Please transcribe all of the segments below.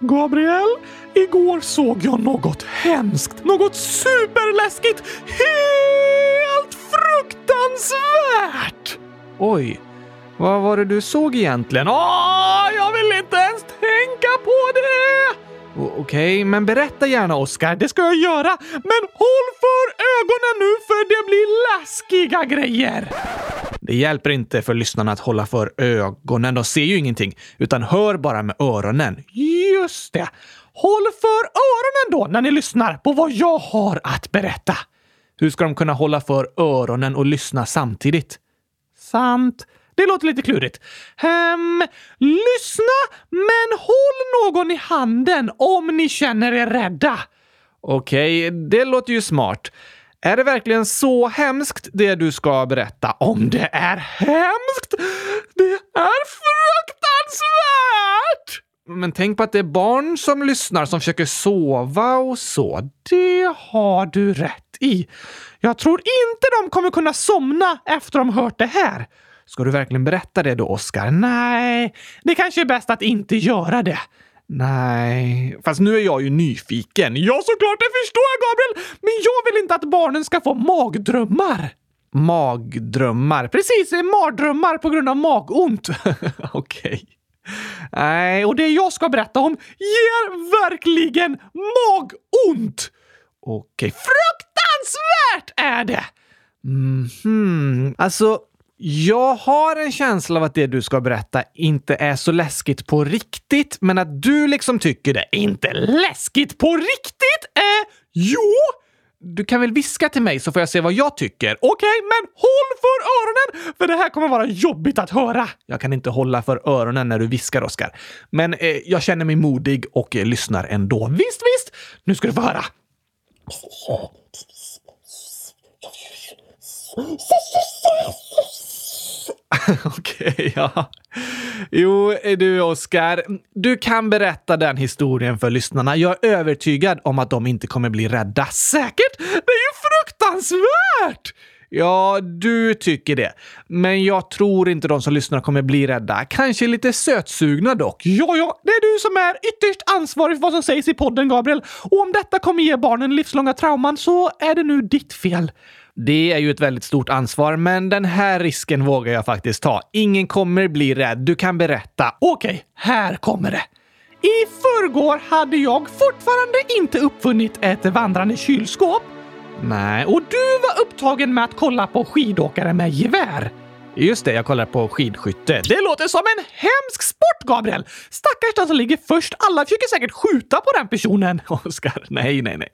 Gabriel, igår såg jag något hemskt. Något superläskigt. Helt fruktansvärt! Oj, vad var det du såg egentligen? Åh, jag vill inte ens tänka på det! Okej, Okej, men berätta gärna Oskar. Det ska jag göra, men håll för ögonen nu för det blir läskiga grejer! Det hjälper inte för lyssnarna att hålla för ögonen. De ser ju ingenting, utan hör bara med öronen. Just det! Håll för öronen då när ni lyssnar på vad jag har att berätta. Hur ska de kunna hålla för öronen och lyssna samtidigt? Sant. Det låter lite klurigt. Ehm, lyssna, men håll någon i handen om ni känner er rädda. Okej, det låter ju smart. Är det verkligen så hemskt det du ska berätta? Om det är hemskt? Det är fruktansvärt! Men tänk på att det är barn som lyssnar som försöker sova och så. Det har du rätt i. Jag tror inte de kommer kunna somna efter de hört det här. Ska du verkligen berätta det då, Oskar? Nej, det kanske är bäst att inte göra det. Nej, fast nu är jag ju nyfiken. Ja, såklart, det förstår jag, Gabriel! Men jag vill inte att barnen ska få magdrömmar. Magdrömmar. Precis, mardrömmar på grund av magont. Okej. Nej, och det jag ska berätta om ger verkligen magont! Okej. Fruktansvärt är det! Mhm. Alltså, jag har en känsla av att det du ska berätta inte är så läskigt på riktigt, men att du liksom tycker det. Inte läskigt på riktigt? Eh, jo! Du kan väl viska till mig så får jag se vad jag tycker? Okej, men håll för öronen! För det här kommer vara jobbigt att höra. Jag kan inte hålla för öronen när du viskar, Oskar. Men eh, jag känner mig modig och eh, lyssnar ändå. Visst, visst! Nu ska du få höra. Okej, ja. Jo, eh, du Oskar, du kan berätta den historien för lyssnarna. Jag är övertygad om att de inte kommer bli rädda. Säkert! Det är ju fruktansvärt! Ja, du tycker det. Men jag tror inte de som lyssnar kommer bli rädda. Kanske lite sötsugna dock. Ja, ja, det är du som är ytterst ansvarig för vad som sägs i podden, Gabriel. Och om detta kommer ge barnen livslånga trauman så är det nu ditt fel. Det är ju ett väldigt stort ansvar, men den här risken vågar jag faktiskt ta. Ingen kommer bli rädd. Du kan berätta. Okej, här kommer det. I förrgår hade jag fortfarande inte uppfunnit ett vandrande kylskåp. Nej, Och du var upptagen med att kolla på skidåkare med gevär just det. Jag kollar på skidskytte. Det låter som en hemsk sport, Gabriel! Stackars den som ligger först. Alla försöker säkert skjuta på den personen. Oskar, nej, nej, nej.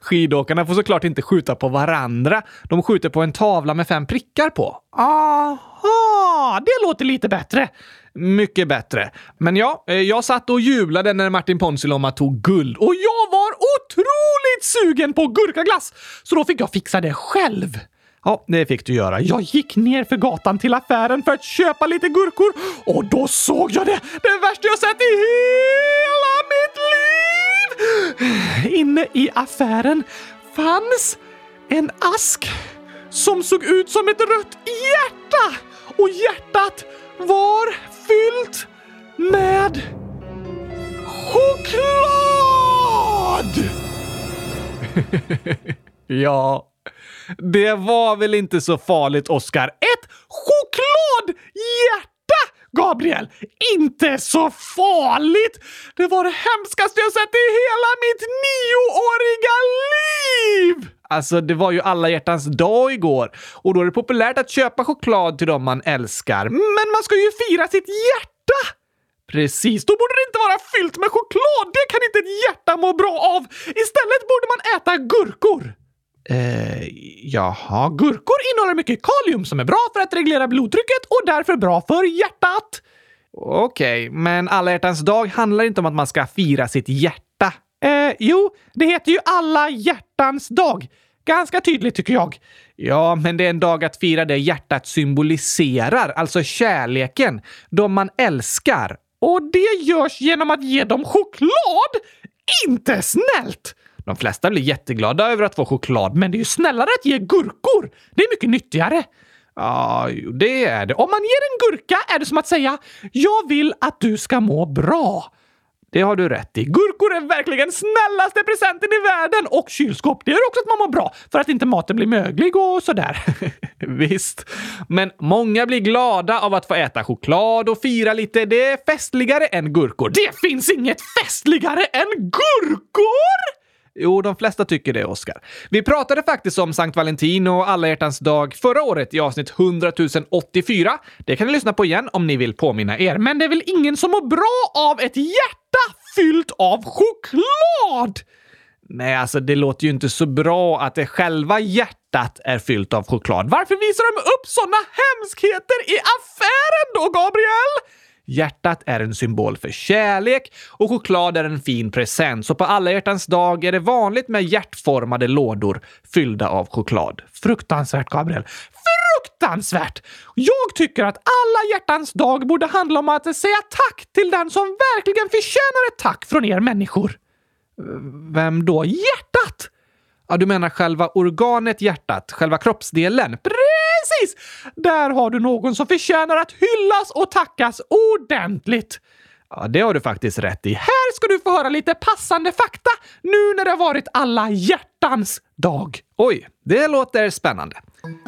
Skidåkarna får såklart inte skjuta på varandra. De skjuter på en tavla med fem prickar på. Aha, det låter lite bättre. Mycket bättre. Men ja, eh, jag satt och jublade när Martin Ponsiluoma tog guld. Och jag var otroligt sugen på gurkaglass, så då fick jag fixa det själv. Ja, det fick du göra. Jag gick ner för gatan till affären för att köpa lite gurkor och då såg jag det! Det värsta jag sett i hela mitt liv! Inne i affären fanns en ask som såg ut som ett rött hjärta! Och hjärtat var fyllt med choklad! Ja, det var väl inte så farligt, Oskar. Ett chokladhjärta! Gabriel, inte så farligt! Det var det hemskaste jag sett i hela mitt nioåriga liv! Alltså, det var ju alla hjärtans dag igår och då är det populärt att köpa choklad till dem man älskar. Men man ska ju fira sitt hjärta! Precis, då borde det inte vara fyllt med choklad! Det kan inte ett hjärta må bra av! Istället borde man äta gurkor! Eh, jaha. Gurkor innehåller mycket kalium som är bra för att reglera blodtrycket och därför bra för hjärtat. Okej, men alla hjärtans dag handlar inte om att man ska fira sitt hjärta. Eh, jo, det heter ju alla hjärtans dag. Ganska tydligt tycker jag. Ja, men det är en dag att fira det hjärtat symboliserar, alltså kärleken, de man älskar. Och det görs genom att ge dem choklad! Inte snällt! De flesta blir jätteglada över att få choklad, Men det är ju snällare att ge gurkor. Det är mycket nyttigare. ja, det är det. Om man ger en gurka är det som att säga “Jag vill att du ska må bra”. Det har du rätt i. Gurkor är verkligen snällaste presenten i världen och kylskåp. Det gör också att man mår bra för att inte maten blir möglig och sådär. Visst, men många blir glada av att få äta choklad och fira lite. Det är festligare än gurkor. Det finns inget festligare än gurkor! Jo, de flesta tycker det, Oskar. Vi pratade faktiskt om Sankt Valentin och alla hjärtans dag förra året i avsnitt 100 084. Det kan ni lyssna på igen om ni vill påminna er. Men det är väl ingen som mår bra av ett hjärta fyllt av choklad? Nej, alltså det låter ju inte så bra att det själva hjärtat är fyllt av choklad. Varför visar de upp såna hemskheter i affären då, Gabriel? Hjärtat är en symbol för kärlek och choklad är en fin present. Så på alla hjärtans dag är det vanligt med hjärtformade lådor fyllda av choklad. Fruktansvärt, Gabriel. Fruktansvärt! Jag tycker att alla hjärtans dag borde handla om att säga tack till den som verkligen förtjänar ett tack från er människor. Vem då? Hjärtat! Ja, du menar själva organet hjärtat, själva kroppsdelen? Precis! Där har du någon som förtjänar att hyllas och tackas ordentligt. Ja, det har du faktiskt rätt i. Här ska du få höra lite passande fakta nu när det har varit alla hjärtans dag. Oj, det låter spännande.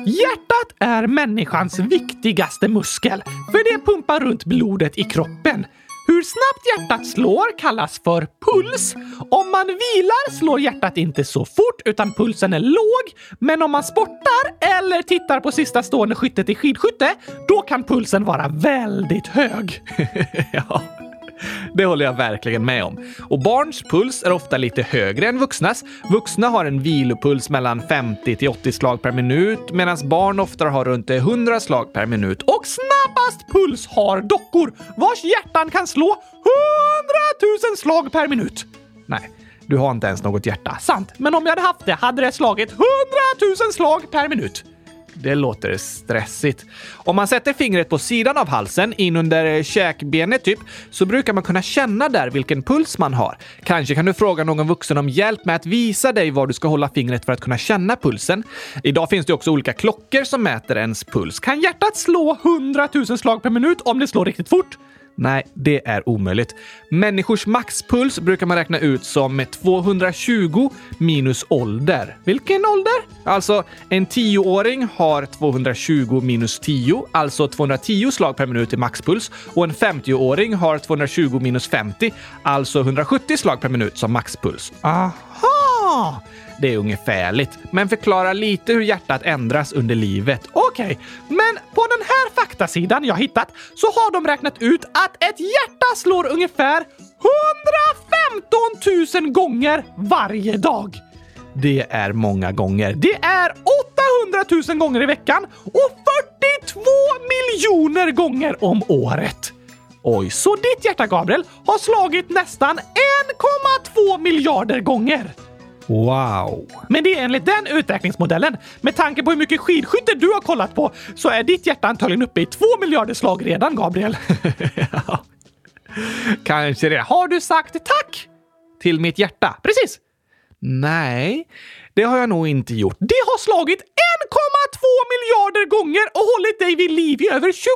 Hjärtat är människans viktigaste muskel, för det pumpar runt blodet i kroppen. Hur snabbt hjärtat slår kallas för puls. Om man vilar slår hjärtat inte så fort utan pulsen är låg. Men om man sportar eller tittar på sista stående skyttet i skidskytte, då kan pulsen vara väldigt hög. ja. Det håller jag verkligen med om. Och barns puls är ofta lite högre än vuxnas. Vuxna har en vilopuls mellan 50 till 80 slag per minut medan barn ofta har runt 100 slag per minut. Och snabbast puls har dockor vars hjärtan kan slå 100 000 slag per minut. Nej, du har inte ens något hjärta. Sant, men om jag hade haft det hade det slagit 100 000 slag per minut. Det låter stressigt. Om man sätter fingret på sidan av halsen, in under käkbenet typ, så brukar man kunna känna där vilken puls man har. Kanske kan du fråga någon vuxen om hjälp med att visa dig var du ska hålla fingret för att kunna känna pulsen. Idag finns det också olika klockor som mäter ens puls. Kan hjärtat slå 100 000 slag per minut om det slår riktigt fort? Nej, det är omöjligt. Människors maxpuls brukar man räkna ut som 220 minus ålder. Vilken ålder? Alltså, en tioåring har 220 minus 10, alltså 210 slag per minut i maxpuls. Och en 50-åring har 220 minus 50, alltså 170 slag per minut som maxpuls. Aha! Det är ungefärligt, men förklarar lite hur hjärtat ändras under livet. Okej, okay. men på den här faktasidan jag hittat så har de räknat ut att ett hjärta slår ungefär 115 000 gånger varje dag. Det är många gånger. Det är 800 000 gånger i veckan och 42 miljoner gånger om året. Oj, så ditt hjärta, Gabriel, har slagit nästan 1,2 miljarder gånger. Wow! Men det är enligt den uträkningsmodellen. Med tanke på hur mycket skidskytte du har kollat på så är ditt hjärta antagligen uppe i två miljarder slag redan, Gabriel. ja. Kanske det. Har du sagt tack? Till mitt hjärta? Precis. Nej, det har jag nog inte gjort. Det har slagit 1,2 miljarder gånger och hållit dig vid liv i över 27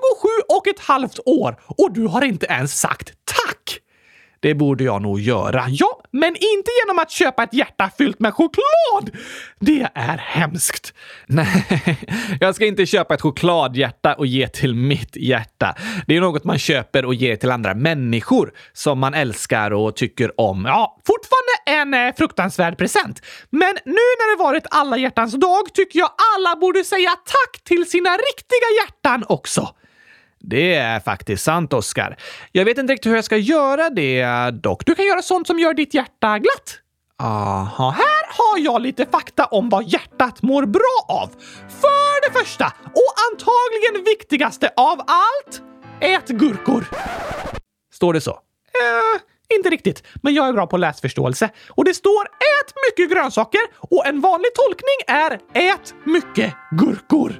och ett halvt år. Och du har inte ens sagt tack! Det borde jag nog göra. Ja, men inte genom att köpa ett hjärta fyllt med choklad! Det är hemskt. Nej, jag ska inte köpa ett chokladhjärta och ge till mitt hjärta. Det är något man köper och ger till andra människor som man älskar och tycker om. Ja, fortfarande en eh, fruktansvärd present. Men nu när det varit alla hjärtans dag tycker jag alla borde säga tack till sina riktiga hjärtan också. Det är faktiskt sant, Oskar. Jag vet inte riktigt hur jag ska göra det dock. Du kan göra sånt som gör ditt hjärta glatt. Aha. Här har jag lite fakta om vad hjärtat mår bra av. För det första, och antagligen viktigaste av allt, ät gurkor. Står det så? Eh, inte riktigt, men jag är bra på läsförståelse. Och det står ät mycket grönsaker och en vanlig tolkning är ät mycket gurkor.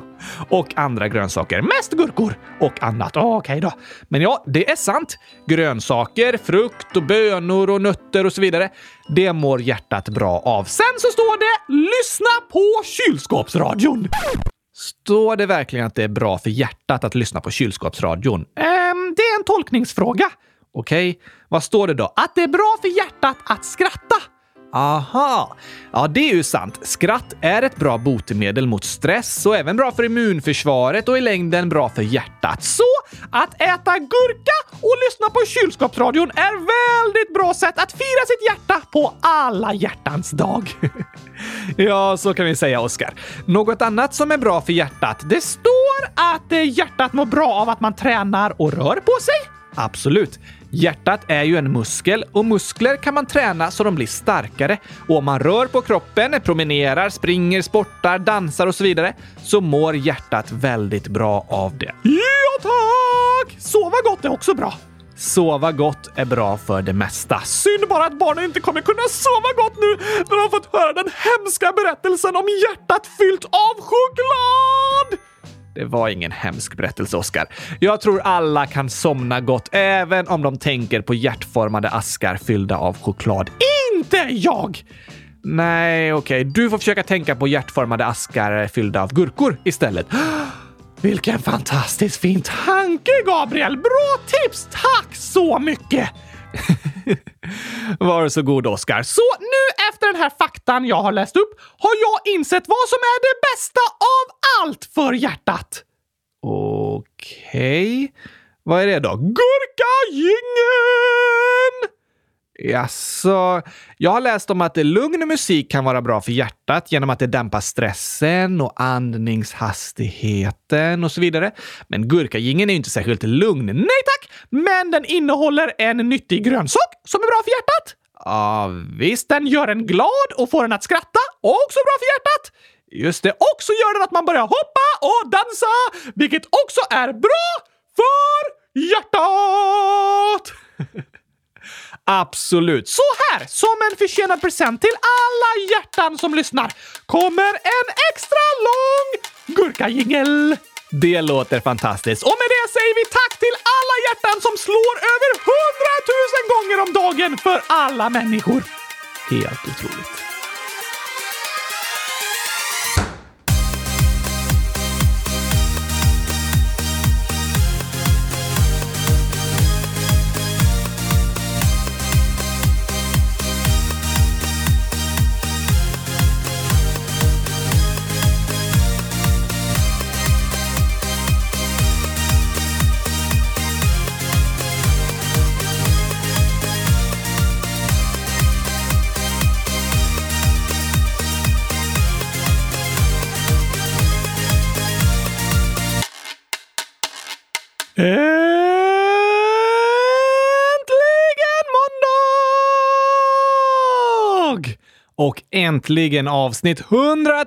och andra grönsaker. Mest gurkor och annat. Ah, okej okay då. Men ja, det är sant. Grönsaker, frukt och bönor och nötter och så vidare. Det mår hjärtat bra av. Sen så står det lyssna på kylskåpsradion. Står det verkligen att det är bra för hjärtat att lyssna på kylskåpsradion? Ehm, det är en tolkningsfråga. Okej, okay. vad står det då? Att det är bra för hjärtat att skratta. Aha! Ja, det är ju sant. Skratt är ett bra botemedel mot stress och även bra för immunförsvaret och i längden bra för hjärtat. Så att äta gurka och lyssna på kylskåpsradion är väldigt bra sätt att fira sitt hjärta på alla hjärtans dag. ja, så kan vi säga, Oskar. Något annat som är bra för hjärtat? Det står att eh, hjärtat mår bra av att man tränar och rör på sig. Absolut. Hjärtat är ju en muskel och muskler kan man träna så de blir starkare. Och om man rör på kroppen, promenerar, springer, sportar, dansar och så vidare så mår hjärtat väldigt bra av det. Ja tack! Sova gott är också bra. Sova gott är bra för det mesta. Synd bara att barnen inte kommer kunna sova gott nu när de fått höra den hemska berättelsen om hjärtat fyllt av choklad! Det var ingen hemsk berättelse, Oskar. Jag tror alla kan somna gott även om de tänker på hjärtformade askar fyllda av choklad. Inte jag! Nej, okej. Okay. Du får försöka tänka på hjärtformade askar fyllda av gurkor istället. Vilken fantastiskt fin tanke, Gabriel! Bra tips! Tack så mycket! Varsågod Oscar. Oskar. Så nu efter den här faktan jag har läst upp har jag insett vad som är det bästa av allt för hjärtat. Okej. Okay. Vad är det då? Gurkagingen! Jaså, jag har läst om att lugn musik kan vara bra för hjärtat genom att det dämpar stressen och andningshastigheten och så vidare. Men gurkagingen är ju inte särskilt lugn. Nej tack! Men den innehåller en nyttig grönsak som är bra för hjärtat. Ja, visst. Den gör en glad och får en att skratta. Också bra för hjärtat. Just det. Också gör den att man börjar hoppa och dansa, vilket också är bra för hjärtat! Absolut. Så här, som en förtjänad present till alla hjärtan som lyssnar, kommer en extra lång gurkajingel. Det låter fantastiskt. Och med det säger vi tack till alla hjärtan som slår över hundratusen gånger om dagen för alla människor. Helt otroligt. Och äntligen avsnitt 100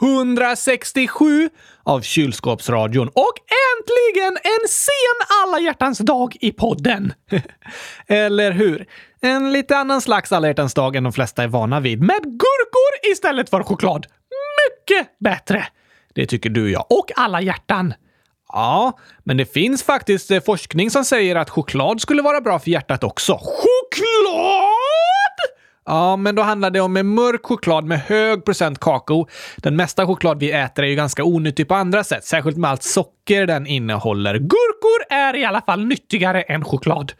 167 av Kylskåpsradion och äntligen en sen alla hjärtans dag i podden. Eller hur? En lite annan slags alla hjärtans dag än de flesta är vana vid, med gurkor istället för choklad. Mycket bättre! Det tycker du och jag och alla hjärtan. Ja, men det finns faktiskt eh, forskning som säger att choklad skulle vara bra för hjärtat också. Choklad? Ja, men då handlar det om en mörk choklad med hög procent kakao. Den mesta choklad vi äter är ju ganska onyttig på andra sätt, särskilt med allt socker den innehåller. Gurkor är i alla fall nyttigare än choklad.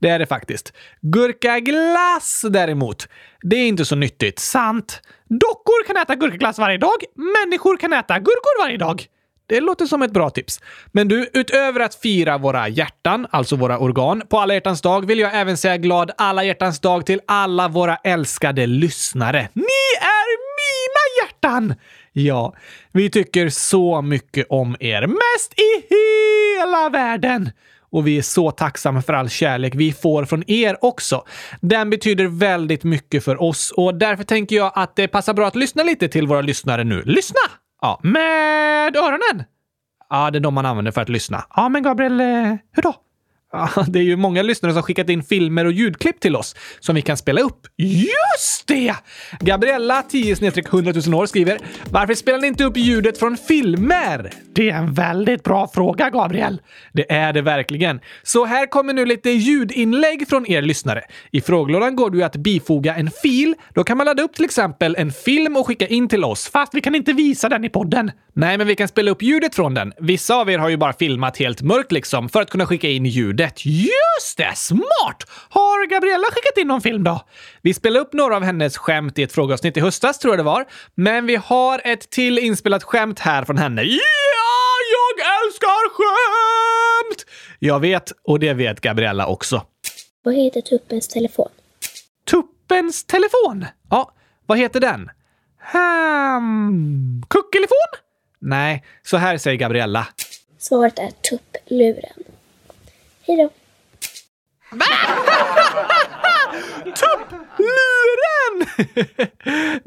Det är det faktiskt. Gurkaglass däremot, det är inte så nyttigt. Sant. Dockor kan äta gurkaglass varje dag. Människor kan äta gurkor varje dag. Det låter som ett bra tips. Men du, utöver att fira våra hjärtan, alltså våra organ, på alla hjärtans dag vill jag även säga glad alla hjärtans dag till alla våra älskade lyssnare. Ni är mina hjärtan! Ja, vi tycker så mycket om er. Mest i hela världen! Och vi är så tacksamma för all kärlek vi får från er också. Den betyder väldigt mycket för oss och därför tänker jag att det passar bra att lyssna lite till våra lyssnare nu. Lyssna! Ja, med öronen? Ja, det är de man använder för att lyssna. Ja, men Gabriel, eh, hur då? Det är ju många lyssnare som skickat in filmer och ljudklipp till oss som vi kan spela upp. Just det! Gabriella, 10 100 000 år, skriver “Varför spelar ni inte upp ljudet från filmer?” Det är en väldigt bra fråga, Gabriel. Det är det verkligen. Så här kommer nu lite ljudinlägg från er lyssnare. I frågelådan går det att bifoga en fil. Då kan man ladda upp till exempel en film och skicka in till oss, fast vi kan inte visa den i podden. Nej, men vi kan spela upp ljudet från den. Vissa av er har ju bara filmat helt mörkt liksom för att kunna skicka in ljudet. Just det! Smart! Har Gabriella skickat in någon film då? Vi spelade upp några av hennes skämt i ett frågeavsnitt i höstas, tror jag det var. Men vi har ett till inspelat skämt här från henne. Ja, jag älskar skämt! Jag vet, och det vet Gabriella också. Vad heter tuppens telefon? Tuppens telefon? Ja, vad heter den? Hmm, kuckelifon? Nej, så här säger Gabriella. Svaret är tuppluren. Hej då. Tuppluren!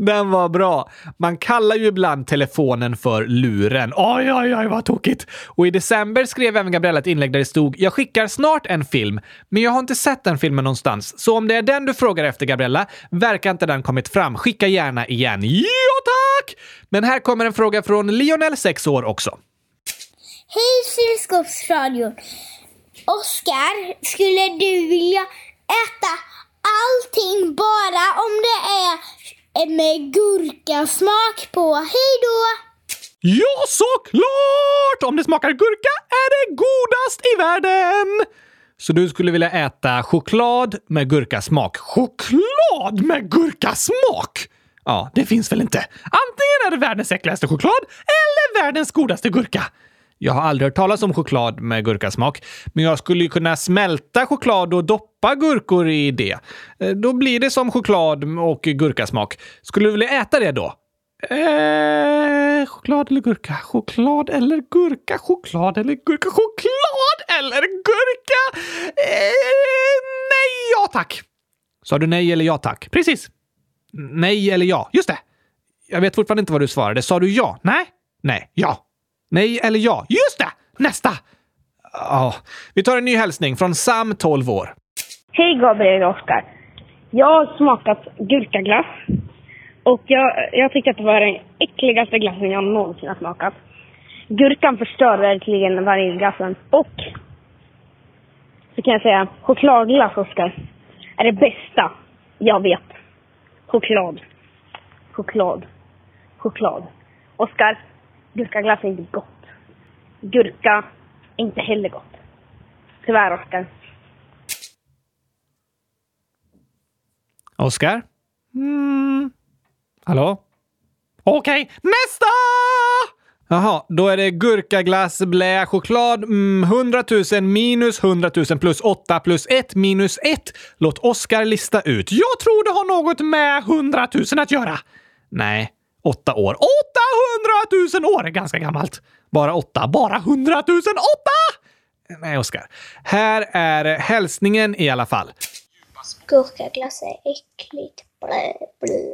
Den var bra. Man kallar ju ibland telefonen för luren. Oj, oj, oj, vad tokigt. Och i december skrev även Gabriella ett inlägg där det stod “Jag skickar snart en film, men jag har inte sett den filmen någonstans. Så om det är den du frågar efter, Gabriella, verkar inte den kommit fram. Skicka gärna igen.” Ja, tack! Men här kommer en fråga från Lionel, 6 år också. Hej Kylskåpsradion! Oskar, skulle du vilja äta allting bara om det är Eh, med gurkasmak på? Hej då! Ja, såklart! Om det smakar gurka är det godast i världen! Så du skulle vilja äta choklad med gurkasmak? Choklad med gurkasmak? Ja, det finns väl inte? Antingen är det världens äckligaste choklad eller världens godaste gurka. Jag har aldrig hört talas om choklad med gurkasmak, men jag skulle ju kunna smälta choklad och doppa gurkor i det. Eh, då blir det som choklad och gurkasmak. Skulle du vilja äta det då? Eh, choklad eller gurka? Choklad eller gurka? Choklad eller gurka? Choklad eller gurka? Eh, nej, ja tack. Sa du nej eller ja tack? Precis. Nej eller ja? Just det. Jag vet fortfarande inte vad du svarade. Sa du ja? Nej. Nej. Ja. Nej eller ja? Just det! Nästa! Ja. Vi tar en ny hälsning från Sam, 12 år. Hej Gabriel och Oskar. Jag har smakat gurkaglass. Och jag, jag tycker att det var den äckligaste glassen jag någonsin har smakat. Gurkan förstör verkligen vaniljglassen. Och så kan jag säga, chokladglass Oskar, är det bästa jag vet. Choklad. Choklad. Choklad. Oskar, gurkaglass är inte gott. Gurka är inte heller gott. Tyvärr Oskar. Oskar? Mm. Hallå? Okej, nästa! Jaha, då är det gurkaglass, blä, choklad, mm, 100 000 minus 100 000 plus 8 plus 1 minus 1. Låt Oskar lista ut. Jag tror det har något med 100 000 att göra. Nej, åtta år. 800 000 år är ganska gammalt. Bara åtta. Bara 100 000. Åtta! Nej, Oskar. Här är hälsningen i alla fall. Gurkaglass är äckligt. Blä, blä.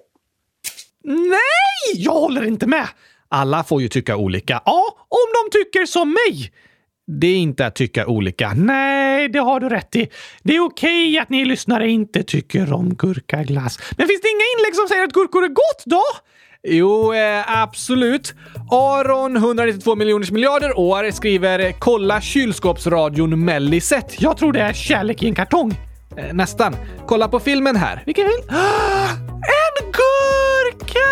Nej, jag håller inte med. Alla får ju tycka olika. Ja, om de tycker som mig. Det är inte att tycka olika. Nej, det har du rätt i. Det är okej att ni lyssnare inte tycker om gurkaglass. Men finns det inga inlägg som säger att gurkor är gott då? Jo, eh, absolut. Aron, 192 miljoners miljarder år, skriver “Kolla kylskåpsradion Melliset”. Jag tror det är kärlek i en kartong. Eh, nästan. Kolla på filmen här. Vilken film? En gurka!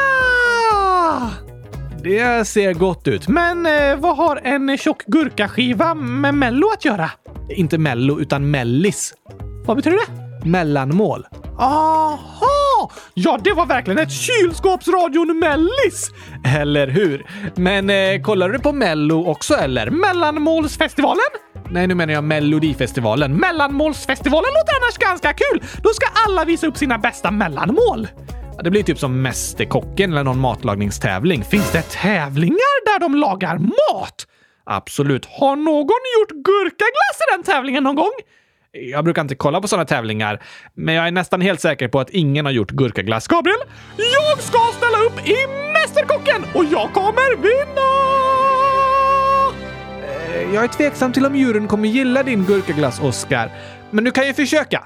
Det ser gott ut. Men eh, vad har en tjock gurkaskiva med Mello att göra? Inte Mello, utan Mellis. Vad betyder det? Mellanmål. Aha! Ja, det var verkligen ett kylskåpsradion Mellis! Eller hur? Men eh, kollar du på Mello också eller? Mellanmålsfestivalen? Nej, nu menar jag Melodifestivalen. Mellanmålsfestivalen låter annars ganska kul! Då ska alla visa upp sina bästa mellanmål. Ja, Det blir typ som Mästerkocken eller någon matlagningstävling. Finns det tävlingar där de lagar mat? Absolut. Har någon gjort gurkaglass i den tävlingen någon gång? Jag brukar inte kolla på sådana tävlingar, men jag är nästan helt säker på att ingen har gjort gurkaglass. Gabriel, jag ska ställa upp i Mästerkocken och jag kommer vinna! Jag är tveksam till om djuren kommer gilla din gurkaglass, Oscar. Men du kan ju försöka.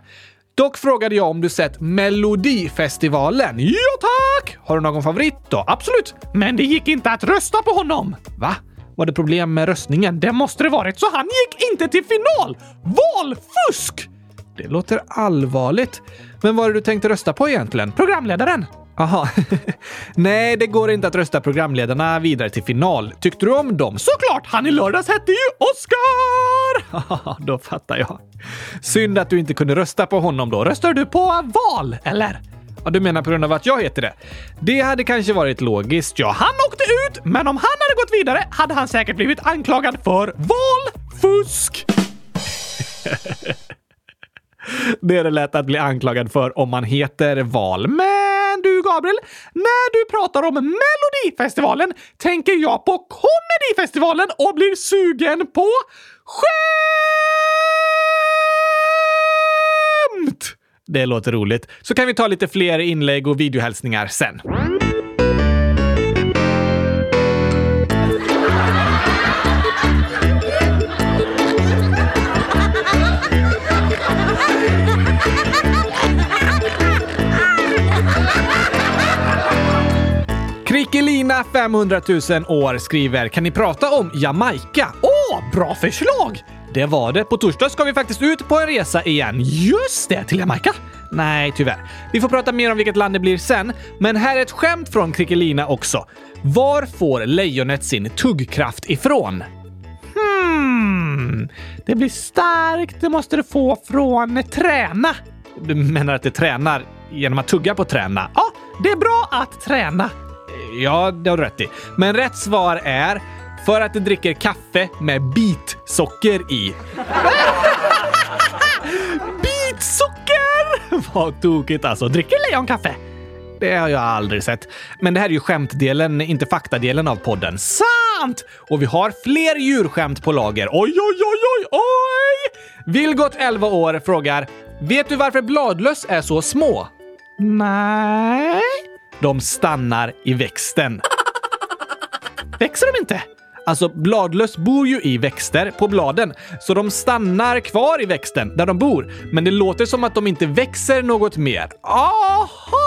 Dock frågade jag om du sett Melodifestivalen. Ja tack! Har du någon favorit då? Absolut! Men det gick inte att rösta på honom. Va? Var det problem med röstningen? Det måste det varit, så han gick inte till final! Valfusk! Det låter allvarligt. Men vad är det du tänkte rösta på egentligen? Programledaren. Aha. Nej, det går inte att rösta programledarna vidare till final. Tyckte du om dem? Såklart! Han i lördags hette ju Oscar! Då fattar jag. Synd att du inte kunde rösta på honom då. Röstar du på val, eller? Ja, du menar på grund av att jag heter det? Det hade kanske varit logiskt, ja. Han åkte ut, men om han hade gått vidare hade han säkert blivit anklagad för valfusk. Det är det lätt att bli anklagad för om man heter Val. Men Gabriel, när du pratar om Melodifestivalen tänker jag på Comedifestivalen och blir sugen på skämt! Det låter roligt. Så kan vi ta lite fler inlägg och videohälsningar sen. Krickelina 500 000 år skriver “Kan ni prata om Jamaica?” Åh, bra förslag! Det var det. På torsdag ska vi faktiskt ut på en resa igen. Just det, till Jamaica. Nej, tyvärr. Vi får prata mer om vilket land det blir sen, men här är ett skämt från Krickelina också. Var får lejonet sin tuggkraft ifrån? Hmm, det blir starkt. Det måste det få från träna. Du menar att det tränar genom att tugga på träna? Ja, det är bra att träna. Ja, det har du rätt i. Men rätt svar är för att det dricker kaffe med bitsocker i. Bitsocker! Vad tokigt alltså. Dricker lejon kaffe? Det har jag aldrig sett. Men det här är ju skämtdelen, inte faktadelen av podden. Sant! Och vi har fler djurskämt på lager. Oj, oj, oj, oj, oj! Vilgot, 11 år, frågar Vet du varför bladlöss är så små? Nej. De stannar i växten. Växer de inte? Alltså, bladlöss bor ju i växter på bladen, så de stannar kvar i växten där de bor. Men det låter som att de inte växer något mer. Aha!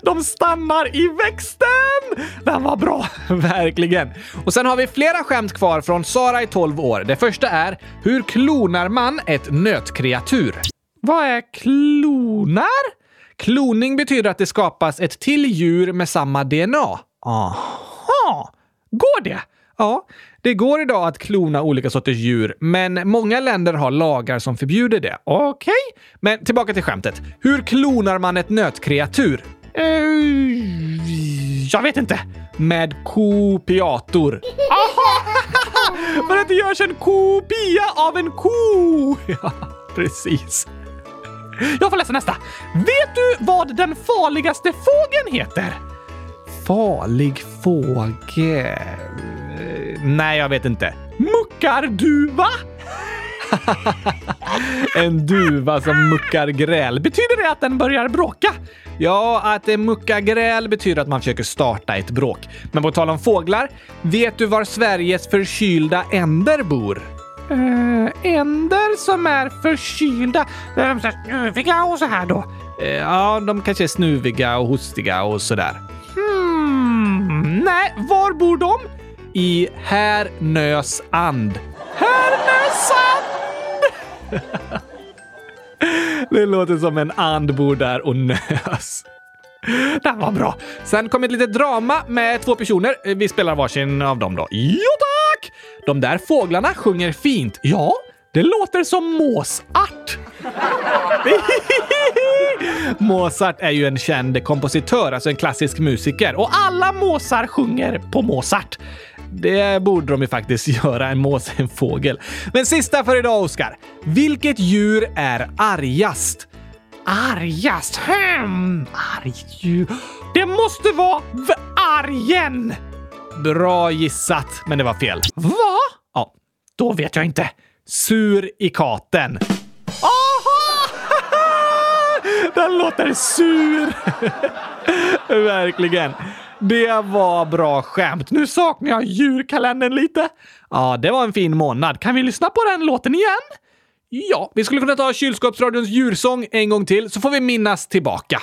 De stannar i växten! Den var bra. Verkligen. Och sen har vi flera skämt kvar från Sara i 12 år. Det första är Hur klonar man ett nötkreatur? Vad är klonar? Kloning betyder att det skapas ett till djur med samma DNA. Aha! Går det? Ja, det går idag att klona olika sorters djur, men många länder har lagar som förbjuder det. Okej. Men tillbaka till skämtet. Hur klonar man ett nötkreatur? Uh, jag vet inte. Med kopiator. Aha! För att det görs en kopia av en ko! Ja, precis. Jag får läsa nästa. Vet du vad den farligaste fågeln heter? Farlig fågel? Nej, jag vet inte. Muckarduva! En duva som muckar gräl. Betyder det att den börjar bråka? Ja, att det mucka gräl betyder att man försöker starta ett bråk. Men på tal om fåglar, vet du var Sveriges förkylda änder bor? Uh, änder som är förkylda. Är de så här snuviga och så här då? Eh, Ja, de kanske är snuviga och hostiga och sådär. Hmm, nej, var bor de? I Härnös and. Härnösand! Det låter som en and bor där och nös. Den var bra. Sen kom ett litet drama med två personer. Vi spelar varsin av dem då. Jo tack! De där fåglarna sjunger fint. Ja, det låter som Mozart. Mozart är ju en känd kompositör, alltså en klassisk musiker. Och alla måsar sjunger på Mozart. Det borde de ju faktiskt göra, en mås en fågel. Men sista för idag, Oskar. Vilket djur är argast? Argast? Hmm, arg... Det måste vara vargen! Bra gissat, men det var fel. Va? Ja, Då vet jag inte. sur i katen. Aha! Den låter sur. Verkligen. Det var bra skämt. Nu saknar jag djurkalendern lite. Ja, det var en fin månad. Kan vi lyssna på den låten igen? Ja, vi skulle kunna ta kylskåpsradions djursång en gång till så får vi minnas tillbaka.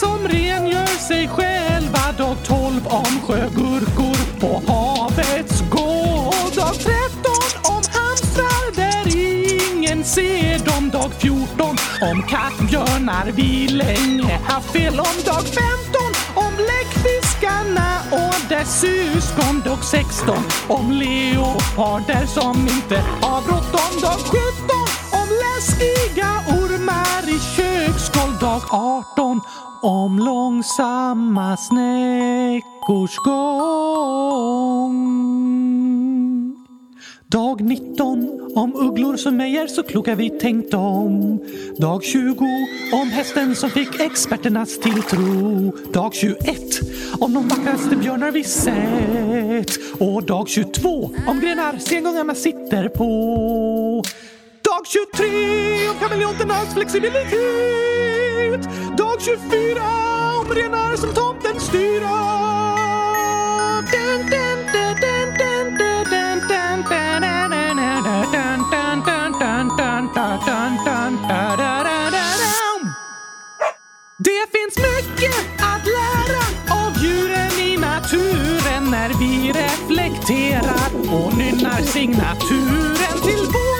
Som rengör sig själva. Dag 12 om sjögurkor på havets gård. Dag 13 om hamstrar där ingen ser dem. Dag 14 om kattbjörnar vi länge haft fel om. Dag 15 om läckfiskarna och dess syskon. Dag 16 om leoparder som inte har bråttom. Dag 17 om läskiga ormar i köksgolv. Dag 18 om långsamma snäckors gång. Dag 19 om ugglor som ej är så kloka vi tänkt om. Dag 20 om hästen som fick experternas tilltro. Dag 21 om de vackraste björnar vi sett. Och dag 22 om grenar sengångarna sitter på. Dag 23 om kameleonternas flexibilitet mot 24 om renar som tomten styra. Det finns mycket att lära av djuren i naturen när vi reflekterar och nynnar signaturen till vår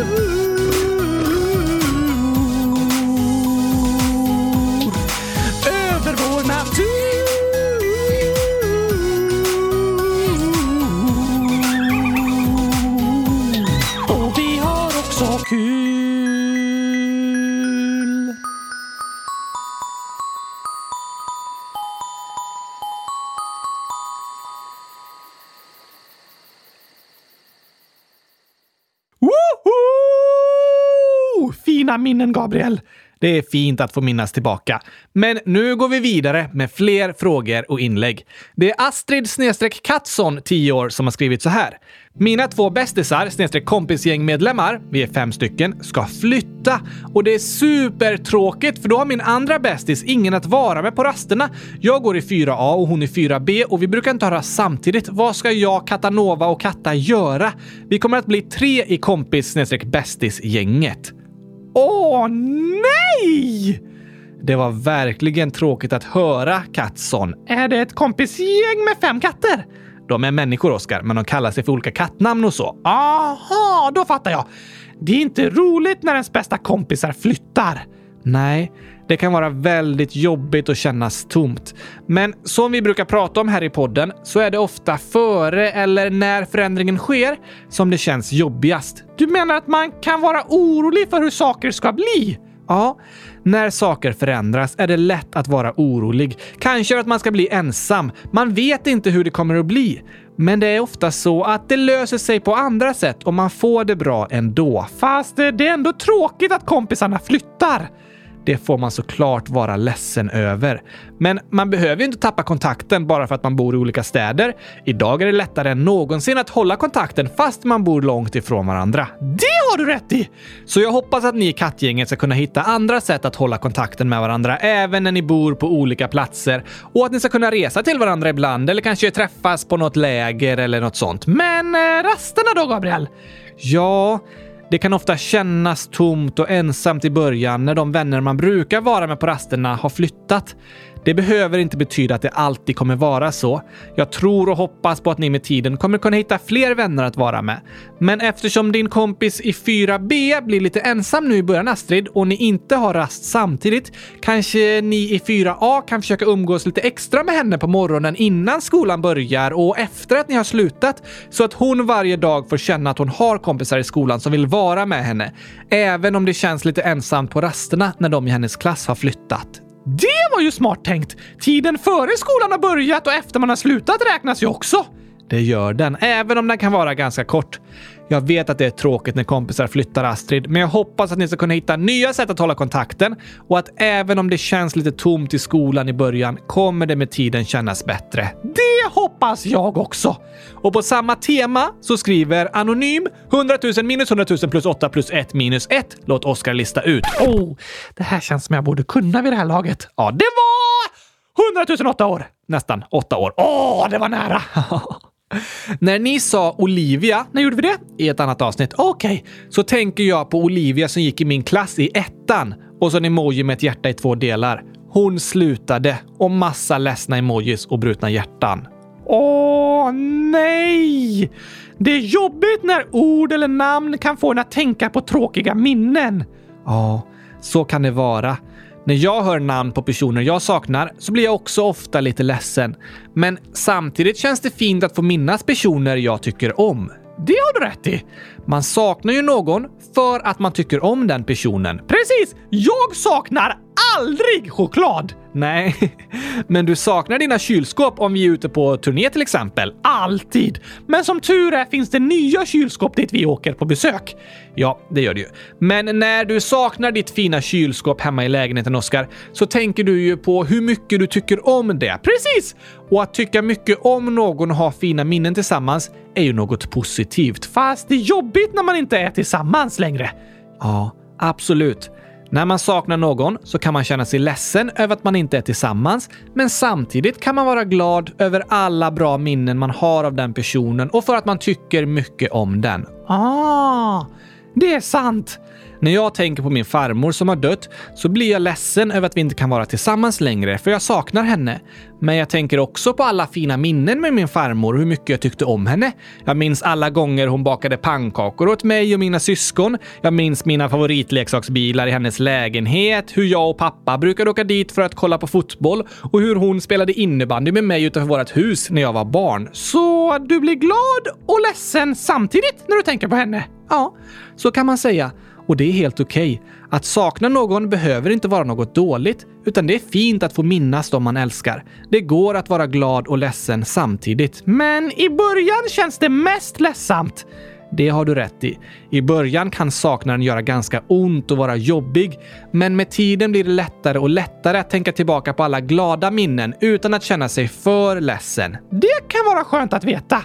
Gamla minnen, Gabriel. Det är fint att få minnas tillbaka. Men nu går vi vidare med fler frågor och inlägg. Det är Astrid snedstreck 10 år, som har skrivit så här. Mina två bästisar, snedstreck kompisgängmedlemmar, vi är fem stycken, ska flytta. Och det är supertråkigt för då har min andra bästis ingen att vara med på rasterna. Jag går i 4A och hon i 4B och vi brukar inte höra samtidigt. Vad ska jag, Katanova och Katta göra? Vi kommer att bli tre i kompis snedstreck bästis-gänget. Åh nej! Det var verkligen tråkigt att höra, Kattson. Är det ett kompisgäng med fem katter? De är människor, Oskar, men de kallar sig för olika kattnamn och så. Aha, då fattar jag. Det är inte roligt när ens bästa kompisar flyttar. Nej, det kan vara väldigt jobbigt och kännas tomt. Men som vi brukar prata om här i podden så är det ofta före eller när förändringen sker som det känns jobbigast. Du menar att man kan vara orolig för hur saker ska bli? Ja, när saker förändras är det lätt att vara orolig. Kanske att man ska bli ensam. Man vet inte hur det kommer att bli. Men det är ofta så att det löser sig på andra sätt och man får det bra ändå. Fast det är ändå tråkigt att kompisarna flyttar det får man såklart vara ledsen över. Men man behöver ju inte tappa kontakten bara för att man bor i olika städer. Idag är det lättare än någonsin att hålla kontakten fast man bor långt ifrån varandra. Det har du rätt i! Så jag hoppas att ni i kattgänget ska kunna hitta andra sätt att hålla kontakten med varandra även när ni bor på olika platser och att ni ska kunna resa till varandra ibland eller kanske träffas på något läger eller något sånt. Men eh, rasterna då, Gabriel? Ja, det kan ofta kännas tomt och ensamt i början när de vänner man brukar vara med på rasterna har flyttat. Det behöver inte betyda att det alltid kommer vara så. Jag tror och hoppas på att ni med tiden kommer kunna hitta fler vänner att vara med. Men eftersom din kompis i 4B blir lite ensam nu i början Astrid och ni inte har rast samtidigt kanske ni i 4A kan försöka umgås lite extra med henne på morgonen innan skolan börjar och efter att ni har slutat så att hon varje dag får känna att hon har kompisar i skolan som vill vara med henne. Även om det känns lite ensamt på rasterna när de i hennes klass har flyttat. Det var ju smart tänkt! Tiden före skolan har börjat och efter man har slutat räknas ju också. Det gör den, även om den kan vara ganska kort. Jag vet att det är tråkigt när kompisar flyttar Astrid, men jag hoppas att ni ska kunna hitta nya sätt att hålla kontakten och att även om det känns lite tomt i skolan i början kommer det med tiden kännas bättre. Det hoppas jag också! Och på samma tema så skriver Anonym 100 000 minus 100 000 plus 8 plus 1 minus 1. Låt Oskar lista ut. Oh, det här känns som jag borde kunna vid det här laget. Ja, det var 100 008 år! Nästan 8 år. Åh, det var nära! När ni sa Olivia, när gjorde vi det? I ett annat avsnitt. Okej. Okay. Så tänker jag på Olivia som gick i min klass i ettan och så en emoji med ett hjärta i två delar. Hon slutade och massa ledsna emojis och brutna hjärtan. Åh, nej! Det är jobbigt när ord eller namn kan få en att tänka på tråkiga minnen. Ja, så kan det vara. När jag hör namn på personer jag saknar så blir jag också ofta lite ledsen. Men samtidigt känns det fint att få minnas personer jag tycker om. Det har du rätt i. Man saknar ju någon för att man tycker om den personen. Precis! Jag saknar aldrig choklad! Nej, men du saknar dina kylskåp om vi är ute på turné till exempel. Alltid! Men som tur är finns det nya kylskåp dit vi åker på besök. Ja, det gör det ju. Men när du saknar ditt fina kylskåp hemma i lägenheten, Oskar, så tänker du ju på hur mycket du tycker om det. Precis! Och att tycka mycket om någon och ha fina minnen tillsammans är ju något positivt. Fast det är jobbigt när man inte är tillsammans längre. Ja, absolut. När man saknar någon så kan man känna sig ledsen över att man inte är tillsammans, men samtidigt kan man vara glad över alla bra minnen man har av den personen och för att man tycker mycket om den. Ah, det är sant. När jag tänker på min farmor som har dött så blir jag ledsen över att vi inte kan vara tillsammans längre, för jag saknar henne. Men jag tänker också på alla fina minnen med min farmor och hur mycket jag tyckte om henne. Jag minns alla gånger hon bakade pannkakor åt mig och mina syskon. Jag minns mina favoritleksaksbilar i hennes lägenhet, hur jag och pappa brukade åka dit för att kolla på fotboll och hur hon spelade innebandy med mig utanför vårt hus när jag var barn. Så du blir glad och ledsen samtidigt när du tänker på henne? Ja, så kan man säga. Och det är helt okej. Okay. Att sakna någon behöver inte vara något dåligt, utan det är fint att få minnas dem man älskar. Det går att vara glad och ledsen samtidigt. Men i början känns det mest ledsamt. Det har du rätt i. I början kan saknaden göra ganska ont och vara jobbig, men med tiden blir det lättare och lättare att tänka tillbaka på alla glada minnen utan att känna sig för ledsen. Det kan vara skönt att veta.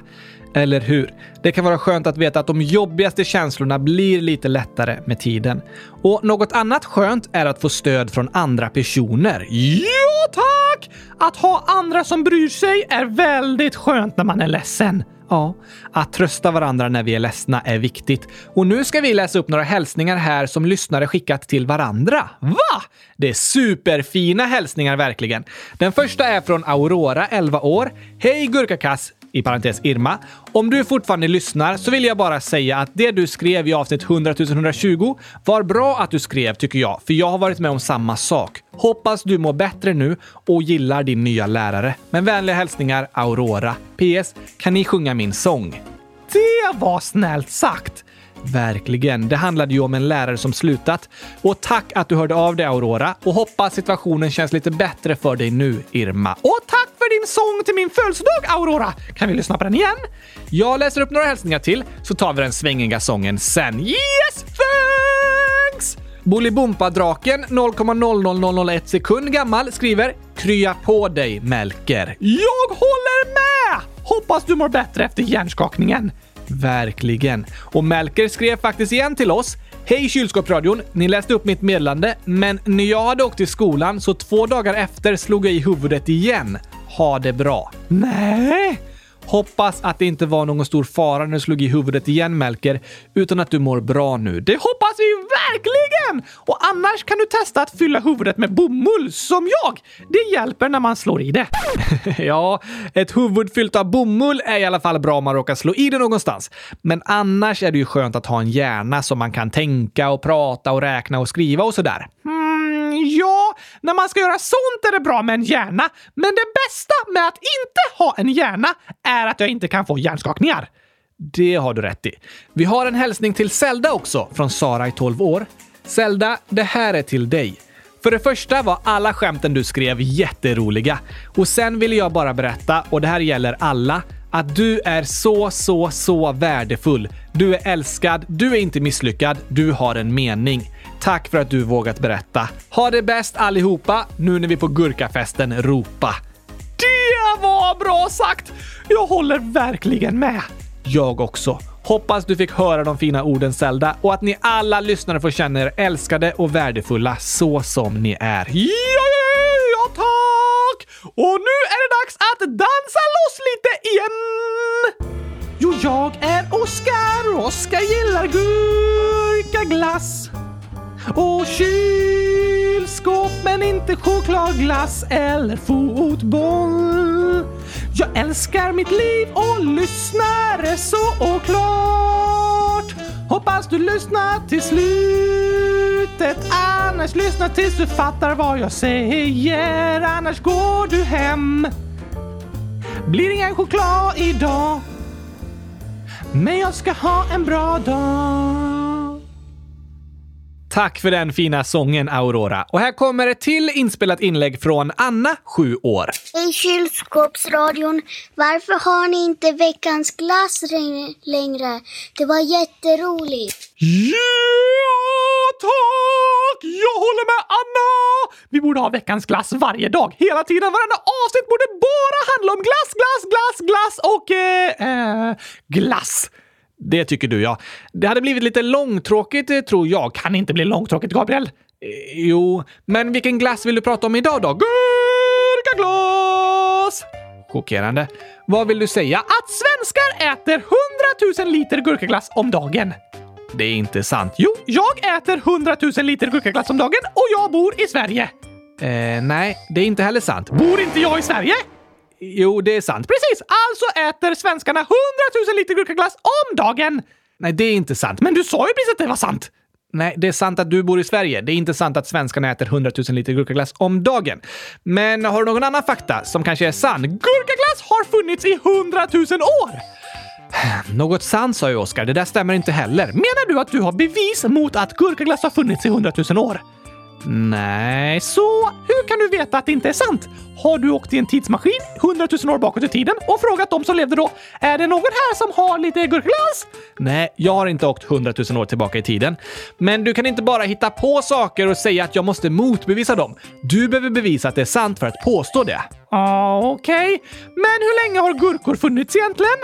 Eller hur? Det kan vara skönt att veta att de jobbigaste känslorna blir lite lättare med tiden. Och något annat skönt är att få stöd från andra personer. Ja, tack! Att ha andra som bryr sig är väldigt skönt när man är ledsen. Ja, att trösta varandra när vi är ledsna är viktigt. Och nu ska vi läsa upp några hälsningar här som lyssnare skickat till varandra. Va? Det är superfina hälsningar verkligen. Den första är från Aurora, 11 år. Hej Gurkakass! I parentes Irma. Om du fortfarande lyssnar så vill jag bara säga att det du skrev i avsnitt 100 120 var bra att du skrev tycker jag, för jag har varit med om samma sak. Hoppas du mår bättre nu och gillar din nya lärare. Men vänliga hälsningar Aurora. PS. Kan ni sjunga min sång? Det var snällt sagt! Verkligen. Det handlade ju om en lärare som slutat. Och tack att du hörde av dig Aurora och hoppas situationen känns lite bättre för dig nu, Irma. Och tack för din sång till min födelsedag, Aurora! Kan vi lyssna på den igen? Jag läser upp några hälsningar till, så tar vi den svängiga sången sen. Yes, thanks! Bolibompa-draken 0,00001 sekund gammal skriver “Krya på dig, Melker”. Jag håller med! Hoppas du mår bättre efter hjärnskakningen. Verkligen. Och Melker skrev faktiskt igen till oss. Hej kylskåpsradion! Ni läste upp mitt meddelande, men när jag hade åkt till skolan så två dagar efter slog jag i huvudet igen. Ha det bra. Nej, Hoppas att det inte var någon stor fara när du slog i huvudet igen, Melker, utan att du mår bra nu. det hoppas vi verkligen! Och annars kan du testa att fylla huvudet med bomull, som jag. Det hjälper när man slår i det. ja, ett huvud fyllt av bomull är i alla fall bra om man råkar slå i det någonstans. Men annars är det ju skönt att ha en hjärna som man kan tänka och prata och räkna och skriva och sådär. Mm, Mm, ja, när man ska göra sånt är det bra med en hjärna. Men det bästa med att inte ha en hjärna är att jag inte kan få hjärnskakningar. Det har du rätt i. Vi har en hälsning till Zelda också, från Sara i 12 år. Zelda, det här är till dig. För det första var alla skämten du skrev jätteroliga. Och sen ville jag bara berätta, och det här gäller alla, att du är så, så, så värdefull. Du är älskad, du är inte misslyckad, du har en mening. Tack för att du vågat berätta. Ha det bäst allihopa, nu när vi på gurkafesten ropa. Det var bra sagt! Jag håller verkligen med. Jag också. Hoppas du fick höra de fina orden Zelda och att ni alla lyssnare får känna er älskade och värdefulla så som ni är. Ja, ja, ja, tack! Och nu är det dags att dansa loss lite igen! Jo, jag är Oskar och Oskar gillar gurkaglass. Och kylskåp men inte chokladglass eller fotboll. Jag älskar mitt liv och lyssnar så klart. Hoppas du lyssnar till slutet, annars lyssna tills du fattar vad jag säger. Annars går du hem. Blir ingen choklad idag. Men jag ska ha en bra dag. Tack för den fina sången, Aurora. Och här kommer ett till inspelat inlägg från Anna, 7 år. Hej kylskåpsradion. Varför har ni inte veckans glass längre? Det var jätteroligt. Ja, tack! Jag håller med Anna! Vi borde ha veckans glass varje dag, hela tiden. Varenda avsnitt borde bara handla om glass, glass, glass, glass och eh, eh, glass. Det tycker du, ja. Det hade blivit lite långtråkigt, eh, tror jag. Kan inte bli långtråkigt, Gabriel. Eh, jo, men vilken glass vill du prata om idag då? Gurkaglas! Chockerande. Vad vill du säga? Att svenskar äter 100 000 liter gurkaglass om dagen. Det är inte sant. Jo, jag äter 100 000 liter gurkaglass om dagen och jag bor i Sverige. Eh, nej, det är inte heller sant. Bor inte jag i Sverige? Jo, det är sant. Precis! Alltså äter svenskarna 100 000 liter gurkaglass om dagen! Nej, det är inte sant. Men du sa ju precis att det var sant! Nej, det är sant att du bor i Sverige. Det är inte sant att svenskarna äter 100 000 liter gurkaglass om dagen. Men har du någon annan fakta som kanske är sann? Gurkaglass har funnits i 100 000 år! Något sant sa ju Oskar. Det där stämmer inte heller. Menar du att du har bevis mot att gurkaglass har funnits i 100 000 år? Nej. Så hur kan du veta att det inte är sant? Har du åkt i en tidsmaskin 100 000 år bakåt i tiden och frågat dem som levde då? Är det någon här som har lite gurkaglass? Nej, jag har inte åkt 100 000 år tillbaka i tiden. Men du kan inte bara hitta på saker och säga att jag måste motbevisa dem. Du behöver bevisa att det är sant för att påstå det. Ah, Okej, okay. men hur länge har gurkor funnits egentligen?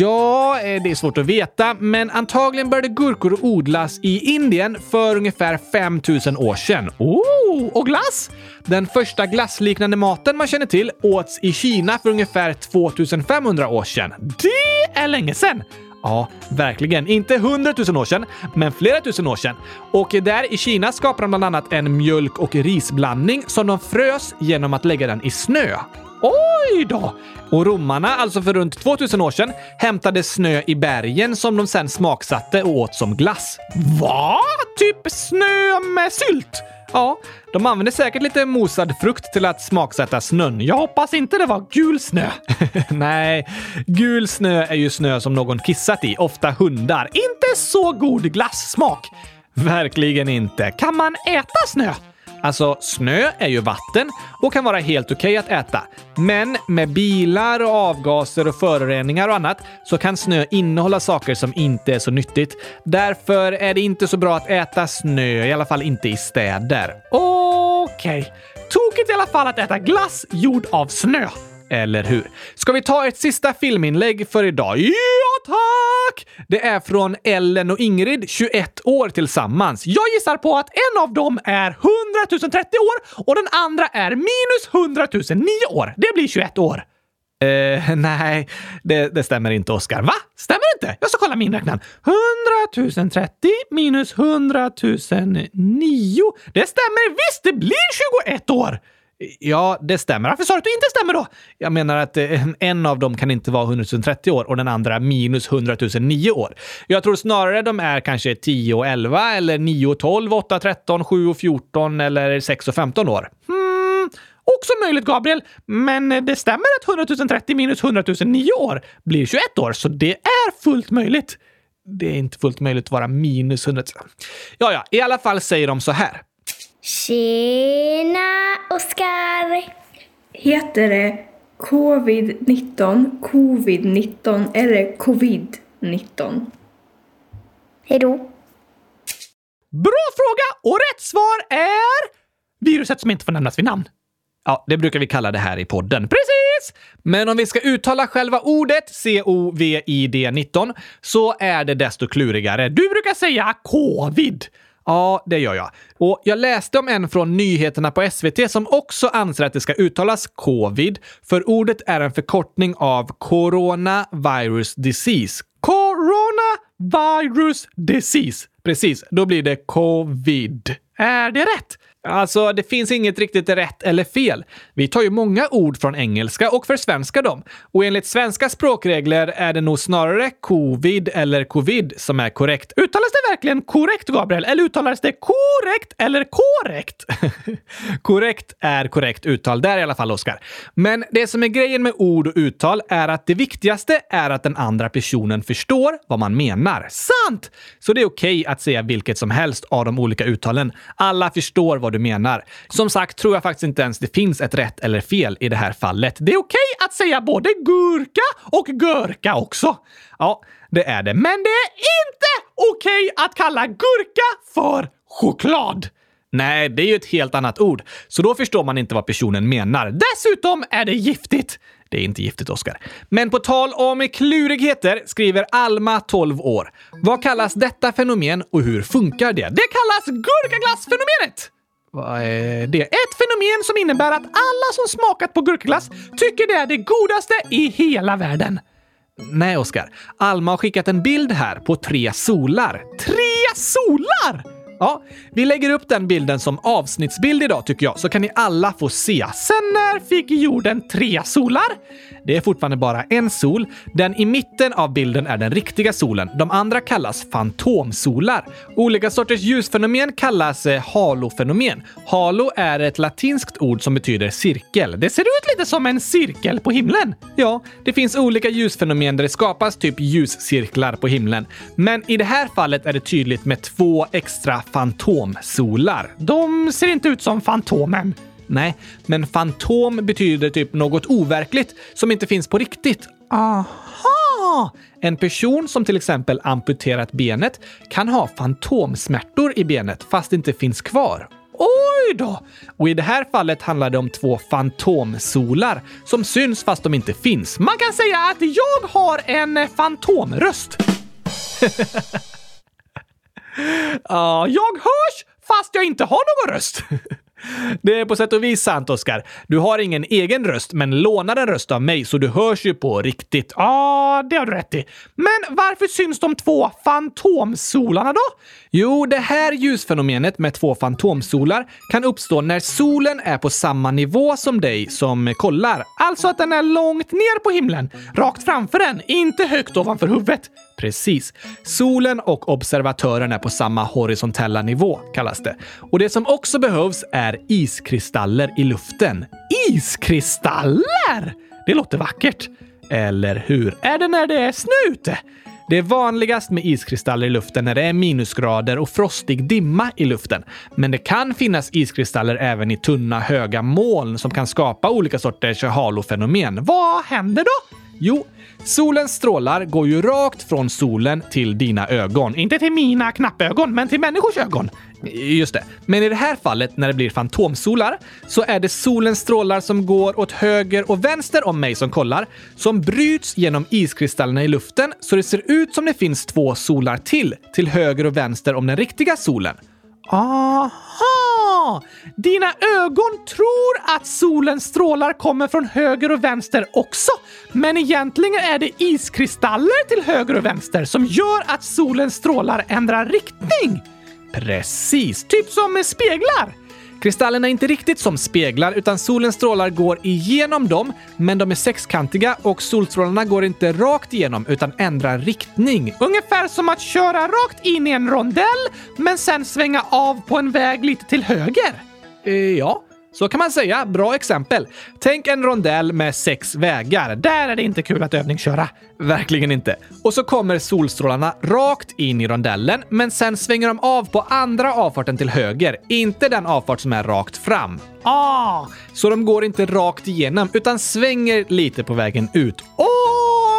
Ja, eh, det är svårt att veta, men antagligen började gurkor odlas i Indien för ungefär 5000 år sedan. Oh, och glass? Den första glassliknande maten man känner till åts i Kina för ungefär 2500 år sedan. Det är länge sedan! Ja, verkligen. Inte hundratusen år sedan, men flera tusen år sedan. Och där i Kina skapade de bland annat en mjölk och risblandning som de frös genom att lägga den i snö. Oj då! Och romarna, alltså för runt 2000 år sedan, hämtade snö i bergen som de sen smaksatte och åt som glass. Va? Typ snö med sylt? Ja, de använde säkert lite mosad frukt till att smaksätta snön. Jag hoppas inte det var gul snö. Nej, gul snö är ju snö som någon kissat i, ofta hundar. Inte så god glassmak. Verkligen inte. Kan man äta snö? Alltså, snö är ju vatten och kan vara helt okej att äta. Men med bilar och avgaser och föroreningar och annat så kan snö innehålla saker som inte är så nyttigt. Därför är det inte så bra att äta snö, i alla fall inte i städer. Okej. Tokigt i alla fall att äta glass gjord av snö. Eller hur? Ska vi ta ett sista filminlägg för idag? Ja, tack! Det är från Ellen och Ingrid, 21 år tillsammans. Jag gissar på att en av dem är 100 030 år och den andra är minus 100 009 år. Det blir 21 år. Uh, nej, det, det stämmer inte, Oskar. Va? Stämmer inte? Jag ska kolla min räknaren. 100 030 minus 100 009. Det stämmer visst! Det blir 21 år! Ja, det stämmer. Varför sa du att det inte stämmer då? Jag menar att eh, en av dem kan inte vara 100 030 år och den andra minus 100 009 år. Jag tror snarare de är kanske 10 och 11 eller 9 och 12, 8 och 13, 7 och 14 eller 6 och 15 år. Hmm, också möjligt, Gabriel. Men det stämmer att 100 030 minus 100 009 år blir 21 år, så det är fullt möjligt. Det är inte fullt möjligt att vara minus 100 Ja, ja, i alla fall säger de så här. Tjena, Oskar! Heter det covid-19, covid-19 eller covid-19? Hej då. Bra fråga! Och rätt svar är viruset som inte får nämnas vid namn. Ja, det brukar vi kalla det här i podden. Precis! Men om vi ska uttala själva ordet COVID-19 så är det desto klurigare. Du brukar säga covid. Ja, det gör jag. Och jag läste om en från nyheterna på SVT som också anser att det ska uttalas covid, för ordet är en förkortning av coronavirus disease. Coronavirus disease. Precis, då blir det covid. Är det rätt? Alltså, det finns inget riktigt rätt eller fel. Vi tar ju många ord från engelska och försvenskar dem. Och enligt svenska språkregler är det nog snarare covid eller covid som är korrekt. Uttalas det verkligen korrekt, Gabriel? Eller uttalas det korrekt eller korrekt? korrekt är korrekt uttal där i alla fall, Oskar. Men det som är grejen med ord och uttal är att det viktigaste är att den andra personen förstår vad man menar. Sant! Så det är okej okay att säga vilket som helst av de olika uttalen. Alla förstår vad du menar. Som sagt tror jag faktiskt inte ens det finns ett rätt eller fel i det här fallet. Det är okej okay att säga både gurka och gurka också. Ja, det är det. Men det är inte okej okay att kalla gurka för choklad. Nej, det är ju ett helt annat ord, så då förstår man inte vad personen menar. Dessutom är det giftigt. Det är inte giftigt, Oskar. Men på tal om klurigheter skriver Alma, 12 år. Vad kallas detta fenomen och hur funkar det? Det kallas gurkaglassfenomenet! Vad är det? Ett fenomen som innebär att alla som smakat på gurkaglass tycker det är det godaste i hela världen. Nej, Oskar. Alma har skickat en bild här på tre solar. Tre solar? Ja, vi lägger upp den bilden som avsnittsbild idag tycker jag, så kan ni alla få se. Sen när fick jorden tre solar? Det är fortfarande bara en sol. Den i mitten av bilden är den riktiga solen. De andra kallas fantomsolar. Olika sorters ljusfenomen kallas eh, halofenomen. Halo är ett latinskt ord som betyder cirkel. Det ser ut lite som en cirkel på himlen. Ja, det finns olika ljusfenomen där det skapas typ ljuscirklar på himlen. Men i det här fallet är det tydligt med två extra fantomsolar. De ser inte ut som Fantomen. Nej, men fantom betyder typ något overkligt som inte finns på riktigt. Aha! En person som till exempel amputerat benet kan ha fantomsmärtor i benet fast det inte finns kvar. Oj då! Och i det här fallet handlar det om två fantomsolar som syns fast de inte finns. Man kan säga att jag har en fantomröst. Ja, jag hörs fast jag inte har någon röst. Det är på sätt och vis sant, Oskar. Du har ingen egen röst, men lånar en röst av mig så du hörs ju på riktigt. Ja, det har du rätt i. Men varför syns de två fantomsolarna då? Jo, det här ljusfenomenet med två fantomsolar kan uppstå när solen är på samma nivå som dig som kollar. Alltså att den är långt ner på himlen, rakt framför den, inte högt ovanför huvudet. Precis. Solen och observatören är på samma horisontella nivå, kallas det. Och det som också behövs är iskristaller i luften. Iskristaller? Det låter vackert. Eller hur? Är det när det är snö ute? Det är vanligast med iskristaller i luften när det är minusgrader och frostig dimma i luften. Men det kan finnas iskristaller även i tunna, höga moln som kan skapa olika sorters halofenomen. Vad händer då? Jo, solens strålar går ju rakt från solen till dina ögon. Inte till mina knappögon, men till människors ögon. Just det. Men i det här fallet, när det blir fantomsolar, så är det solens strålar som går åt höger och vänster om mig som kollar, som bryts genom iskristallerna i luften så det ser ut som det finns två solar till, till höger och vänster om den riktiga solen. Aha! Dina ögon tror att solens strålar kommer från höger och vänster också. Men egentligen är det iskristaller till höger och vänster som gör att solens strålar ändrar riktning. Precis, Typ som med speglar. Kristallerna är inte riktigt som speglar, utan solens strålar går igenom dem, men de är sexkantiga och solstrålarna går inte rakt igenom utan ändrar riktning. Ungefär som att köra rakt in i en rondell, men sen svänga av på en väg lite till höger. Eh, ja, så kan man säga. Bra exempel. Tänk en rondell med sex vägar. Där är det inte kul att övningsköra. Verkligen inte. Och så kommer solstrålarna rakt in i rondellen, men sen svänger de av på andra avfarten till höger, inte den avfart som är rakt fram. Ah, Så de går inte rakt igenom, utan svänger lite på vägen ut.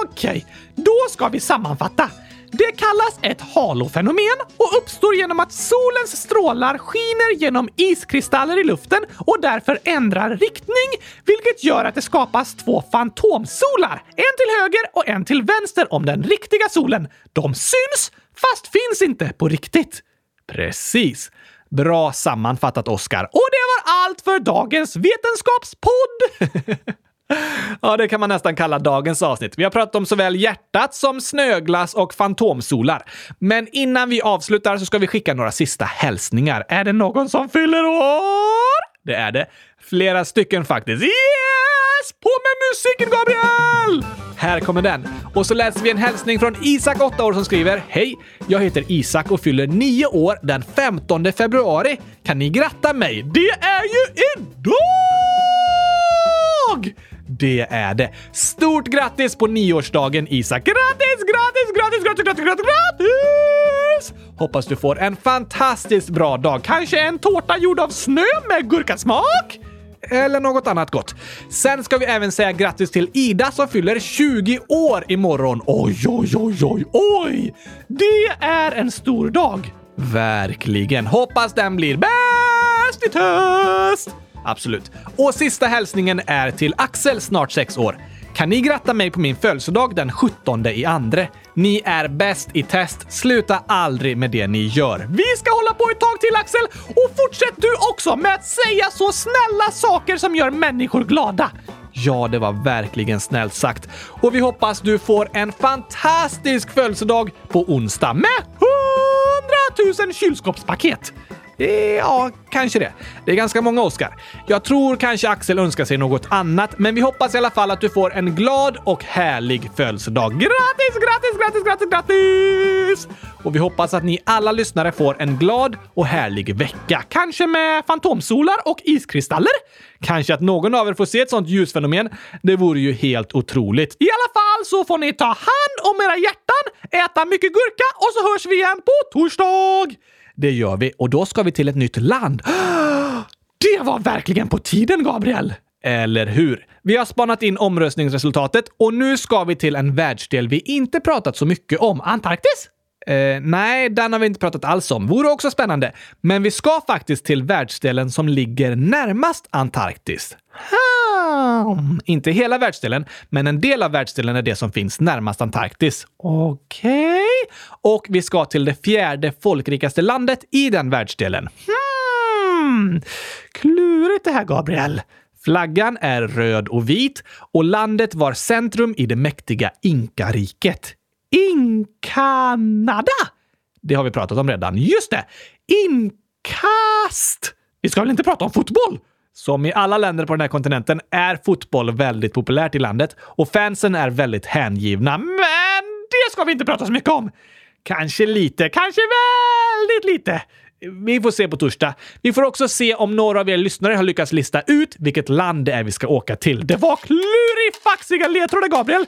okej. Då ska vi sammanfatta. Det kallas ett halofenomen och uppstår genom att solens strålar skiner genom iskristaller i luften och därför ändrar riktning, vilket gör att det skapas två fantomsolar. En till höger och en till vänster om den riktiga solen. De syns, fast finns inte på riktigt. Precis. Bra sammanfattat, Oskar. Och det var allt för dagens vetenskapspodd! Ja, det kan man nästan kalla dagens avsnitt. Vi har pratat om såväl hjärtat som snöglass och fantomsolar. Men innan vi avslutar så ska vi skicka några sista hälsningar. är det någon som fyller år? Det är det. Flera stycken faktiskt. Yes! På med musiken, Gabriel! Här kommer den. Och så läser vi en hälsning från Isak, 8 år, som skriver Hej! Jag heter Isak och fyller 9 år den 15 februari. Kan ni gratta mig? Det är ju idag! Det är det. Stort grattis på nioårsdagen Isak! Grattis, grattis, grattis, grattis, grattis, grattis, grattis! Hoppas du får en fantastiskt bra dag. Kanske en tårta gjord av snö med gurkasmak? eller något annat gott. Sen ska vi även säga grattis till Ida som fyller 20 år imorgon. Oj, oj, oj, oj, oj! Det är en stor dag. Verkligen. Hoppas den blir bäst i test! Absolut. Och sista hälsningen är till Axel, snart 6 år. Kan ni gratta mig på min födelsedag den 17 i andre? Ni är bäst i test. Sluta aldrig med det ni gör. Vi ska hålla på ett tag till Axel och fortsätt du också med att säga så snälla saker som gör människor glada. Ja, det var verkligen snällt sagt. Och vi hoppas du får en fantastisk födelsedag på onsdag med 100 000 kylskåpspaket. Eh, ja, kanske det. Det är ganska många Oscar. Jag tror kanske Axel önskar sig något annat, men vi hoppas i alla fall att du får en glad och härlig födelsedag. Grattis, grattis, grattis, grattis, grattis! Och vi hoppas att ni alla lyssnare får en glad och härlig vecka. Kanske med fantomsolar och iskristaller? Kanske att någon av er får se ett sånt ljusfenomen. Det vore ju helt otroligt. I alla fall så får ni ta hand om era hjärtan, äta mycket gurka och så hörs vi igen på torsdag! Det gör vi och då ska vi till ett nytt land. Det var verkligen på tiden, Gabriel! Eller hur? Vi har spanat in omröstningsresultatet och nu ska vi till en världsdel vi inte pratat så mycket om. Antarktis? Eh, nej, den har vi inte pratat alls om. Vore också spännande. Men vi ska faktiskt till världsdelen som ligger närmast Antarktis. Hmm. Inte hela världsdelen, men en del av världsdelen är det som finns närmast Antarktis. Okej. Okay. Och vi ska till det fjärde folkrikaste landet i den världsdelen. Hmm. Klurigt det här, Gabriel. Flaggan är röd och vit och landet var centrum i det mäktiga Inkariket. Inkanada! Det har vi pratat om redan. Just det! Inkast! Vi ska väl inte prata om fotboll? Som i alla länder på den här kontinenten är fotboll väldigt populärt i landet och fansen är väldigt hängivna. Men det ska vi inte prata så mycket om! Kanske lite, kanske väldigt lite. Vi får se på torsdag. Vi får också se om några av er lyssnare har lyckats lista ut vilket land det är vi ska åka till. Det var klurifaxiga ledtrådar, Gabriel!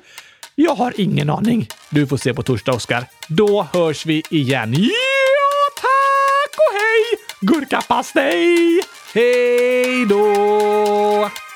Jag har ingen aning. Du får se på torsdag, Oskar. Då hörs vi igen. Ja, tack och hej! Gurkapastej! Hej då!